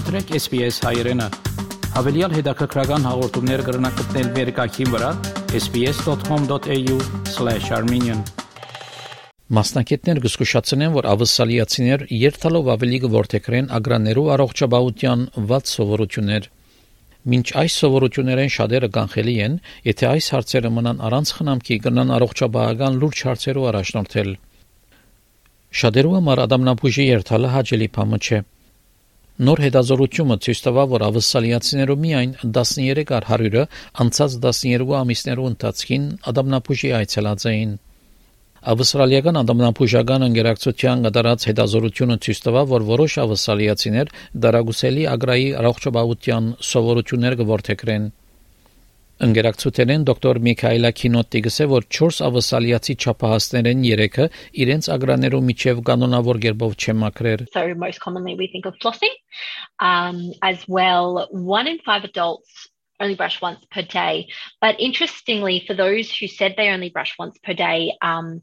մտրեք SPS հայերեն։ Հավելյալ հետաքրքրական հաղորդումներ կգրնակցնել վերկայքին վրա sps.com.au/armenian Մասնակիցներ կզգուշացնեն, որ ավսալիացիներ երթալով ավելի կորթեքրեն ագրաներու առողջապահության ված սովորություններ։ Մինչ այս սովորություններեն շատերը կանխելի են, եթե այս հարցերը մնան առանց խնամքի, կնան առողջապահական լուրջ հարցերով առաջնորդել։ Շատերու համար ադամնապուժի երթալը հաճելի բան չէ։ Նոր հետազոտությունը ցույց տվավ, որ ավսալիացիներու միայն 13 առ 100-ը անցած 12 ամիսներու ընթացքին ադամնապուժի այցելած էին։ Ավստրալիական ադամնապուժական ընկերակցության կատարած հետազոտությունը ցույց տվավ, որ որոշ ավսալիացիներ դարագուսելի ագրայի առողջապահության սովորություններ կորթեքրեն։ Ընկերակցութենեն դոկտոր Միքայելա Քինոտի գսե որ 4 ավսալիացի չափահասներեն 3-ը իրենց ագրաներու միջև կանոնավոր գերբով չեմակրեր So most commonly we think of flossing um as well one in 5 adults only brush once per day. But interestingly for those who said they only brush once per day um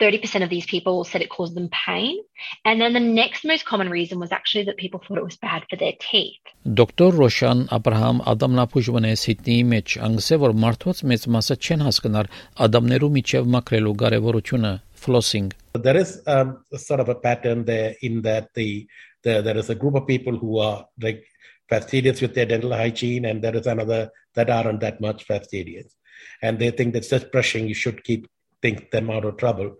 30% of these people said it caused them pain. And then the next most common reason was actually that people thought it was bad for their teeth. Դոկտոր Ռոշան Աբրահամ Ադամնապուժվնե Սիդնեի մեջ անգսե որ մարդոց մեծ մասը չեն հասկնար ադամներու միջև մակրելու կարևորությունը flossing. There is um, sort of a pattern there in that the, the there is a group of people who are like fastidious with their dental hygiene and there is another that aren't that much fastidious. And they think that just brushing you should keep think them out of trouble.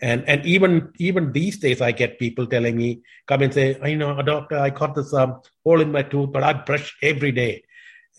And and even even these days, I get people telling me, come and say, you know, doctor, I caught this um, hole in my tooth, but I brush every day.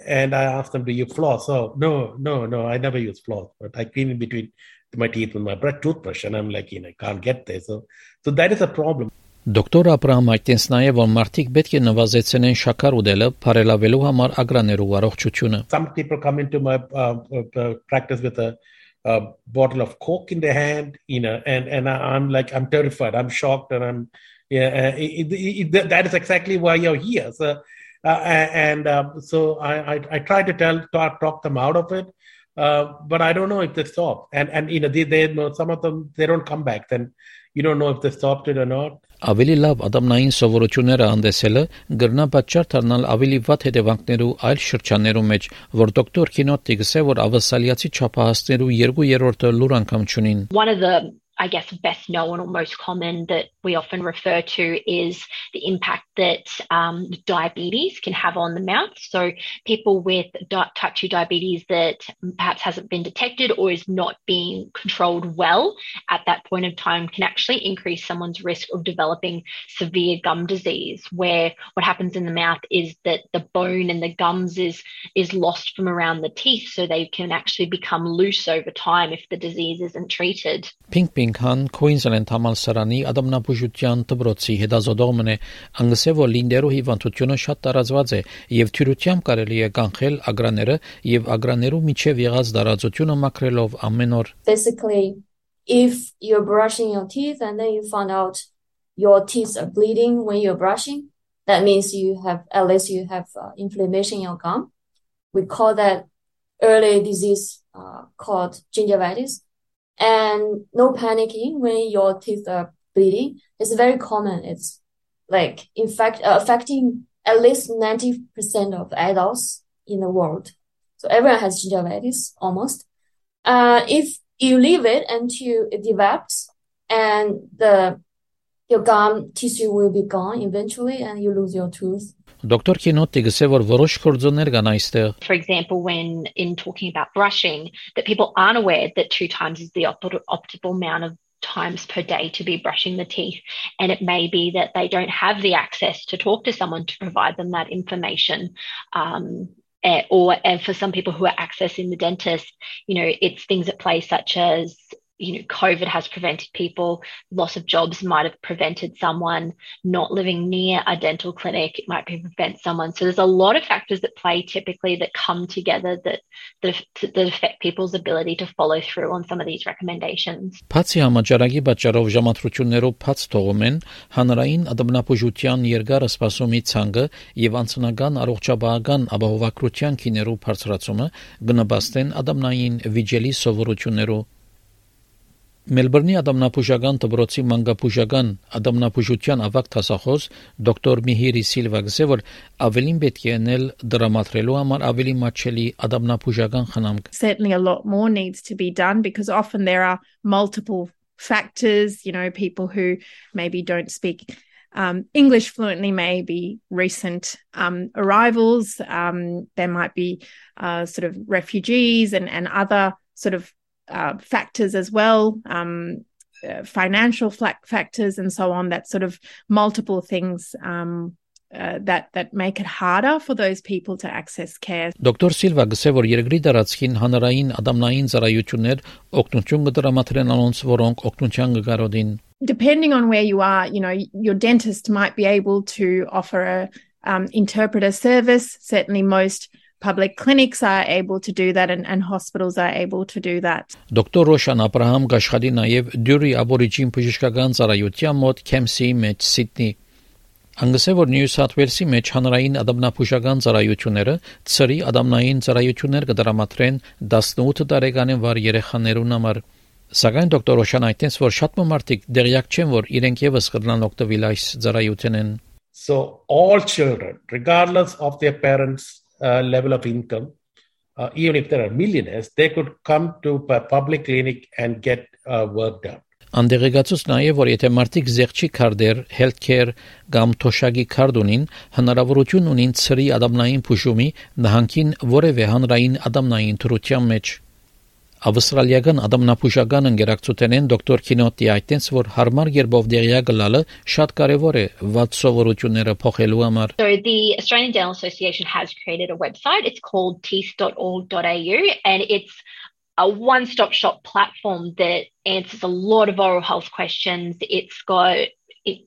And I ask them, do you floss? Oh, no, no, no, I never use floss, but I clean in between my teeth with my brush, toothbrush, and I'm like, you know, I can't get there. So, so that is a problem. Դոկտոր Աբրահամ այդտենց նաև որ մարդիկ պետք է նվազեցնեն շաքար ուտելը, բարելավելու համար ագրաներու առողջությունը. Some people come into my uh, uh, practice with a a bottle of coke in their hand you know and and I, am like i'm terrified. I'm shocked and i'm yeah uh, it, it, it, that is exactly why you're here. So uh, and um, so I, I, I try to tell talk, talk them out of it uh, but I don't know if they stop. And and you know they they know some of them they don't come back. Then you don't know if they stopped it or not. Ավելի լավ ադամնային սովորությունները անդեսելը գրնա պատճառ դառնալ ավելի վատ հետևանքներու այլ շրջաններու մեջ, որ դոկտոր Քինոտի գսե որ ավասալիացի չափահասներու 2/3-ը լուր անգամ չունին. One of the I guess best known or most common that we often refer to is the impact that um, diabetes can have on the mouth. So people with di- type 2 diabetes that perhaps hasn't been detected or is not being controlled well at that point of time can actually increase someone's risk of developing severe gum disease where what happens in the mouth is that the bone and the gums is is lost from around the teeth so they can actually become loose over time if the disease isn't treated. Pink Քան Queensland համալսարանի ադամնաբուժության դպրոցի հետազոտողն է. Անգսե որ լինդերու հիվանդությունը շատ տարածված է եւ թյուրությամբ կարելի է կանխել ագրաները եւ ագրաներու միջև եղած դարածությունը մակրելով ամեն օր Basically if you're brushing your teeth and then you find out your teeth are bleeding when you're brushing that means you have at least you have uh, inflammation in your gum. We call that early disease uh, called gingivitis and no panicking when your teeth are bleeding. It's very common. It's like in fact uh, affecting at least 90% of adults in the world. So everyone has gingivitis almost. Uh, if you leave it until it develops and the your gum tissue will be gone eventually and you lose your tooth. Դոկտոր Քինոտի գսե որ որոշ կորձոններ կան այստեղ. For example, when in talking about brushing, that people aren't aware that two times is the op- optimal amount of times per day to be brushing the teeth. And it may be that they don't have the access to talk to someone to provide them that information. Um, eh, or and for some people who are accessing the dentist, you know, it's things at play such as you know, COVID has prevented people, loss of jobs might have prevented someone not living near a dental clinic, it might prevent someone. So there's a lot of factors that play typically that come together that, that, that affect people's ability to follow through on some of these recommendations. Բացի համաճարակի պատճառով ժամանտրություններով բաց թողում են հանրային ադամնապուժության երկար սպասումի ցանկը եւ անձնական առողջապահական ապահովագրության քիներու բարձրացումը գնաբաստեն ադամնային վիճելի սովորություններով Մելբուրնի ադամնապուժական դպրոցի մանկապուժական ադամնապուժության ավակ տասախոս դոկտոր Միհիրի Սիլվա գսե որ ավելին պետք է անել դրամատրելու համար ավելի մաչելի ադամնապուժական խնամք Certainly a lot more needs to be done because often there are multiple factors, you know, people who maybe don't speak um, English fluently may be recent um, arrivals. Um, there might be uh, sort of refugees and, and other sort of uh, factors as well, um, uh, financial factors and so on, that sort of multiple things um, uh, that that make it harder for those people to access care. Դոկտոր Սիլվա գսե որ երկրի դարածքին հանրային ադամնային ծառայություններ օգնություն կդրամատրեն անոնց, որոնք օգնության կգարոդին depending on where you are, you know, your dentist might be able to offer a um, interpreter service. Certainly, most public clinics are able to do that and, and hospitals are able to do that. Դոկտոր Ռոշան Աբրահամ գաշխատի նաև Դյուրի աբորիջին բժշկական ծառայության մոտ Քեմսի մեջ Սիդնի Անգսե որ Նյու Սաթ Ուելսի մեջ հանրային ադամնապուժական ծառայությունները ծրի ադամնային ծառայություններ կդրամատրեն 18 տարեկանին վար երեխաներուն համար Սակայն դոկտոր Օշան այդտենց որ շատ մարդիկ դերյակ չեն որ իրենք եւս կդնան օգտվել այս ծառայությունեն So all children regardless of their parents uh, level of income uh, even if there are millionaires they could come to a public clinic and get uh, work done. Անդերեգացուց նաև որ եթե մարդիկ զեղչի քարտեր, healthcare կամ թոշակի քարտ ունին, հնարավորություն ունին ծրի ադամնային փուշումի նահանգին որևէ հանրային ադամնային թրության մեջ Ավստրալիական ադամնապուժական ընկերակցութենեն դոկտոր Քինոտի այդտենց որ հարմար երբով դերյա գլալը շատ կարևոր է ված սովորությունները փոխելու համար So the Australian Dental Association has created a website it's called teeth.org.au and it's a one-stop shop platform that answers a lot of oral health questions it's got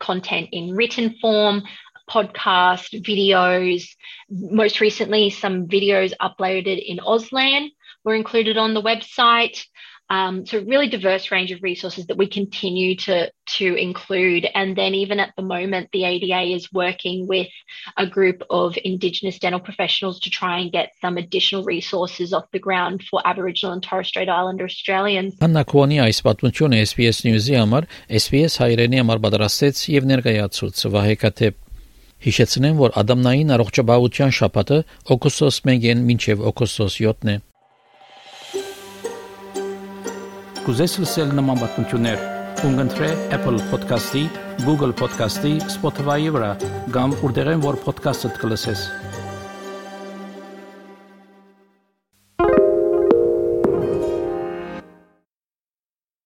content in written form podcast videos most recently some videos uploaded in Auslan were included on the website. Um, so really diverse range of resources that we continue to to include. And then even at the moment, the ADA is working with a group of Indigenous dental professionals to try and get some additional resources off the ground for Aboriginal and Torres Strait Islander Australians. Աննա Կոնի այս պատմությունը SBS News-ի համար SBS հայրենի համար պատրաստեց եւ ներկայացուց Վահե Կաթեփ Հիշեցնեմ, որ Ադամնային առողջապահության շաբաթը օգոստոս 1-ին մինչև օգոստոս 7-ն է։ Կուզես լսել նման բանություններ, կընտրե Apple Podcast-ի, Google Podcast-ի, Spotify-ի վրա, կամ որտեղեն որ podcast-ը կլսես։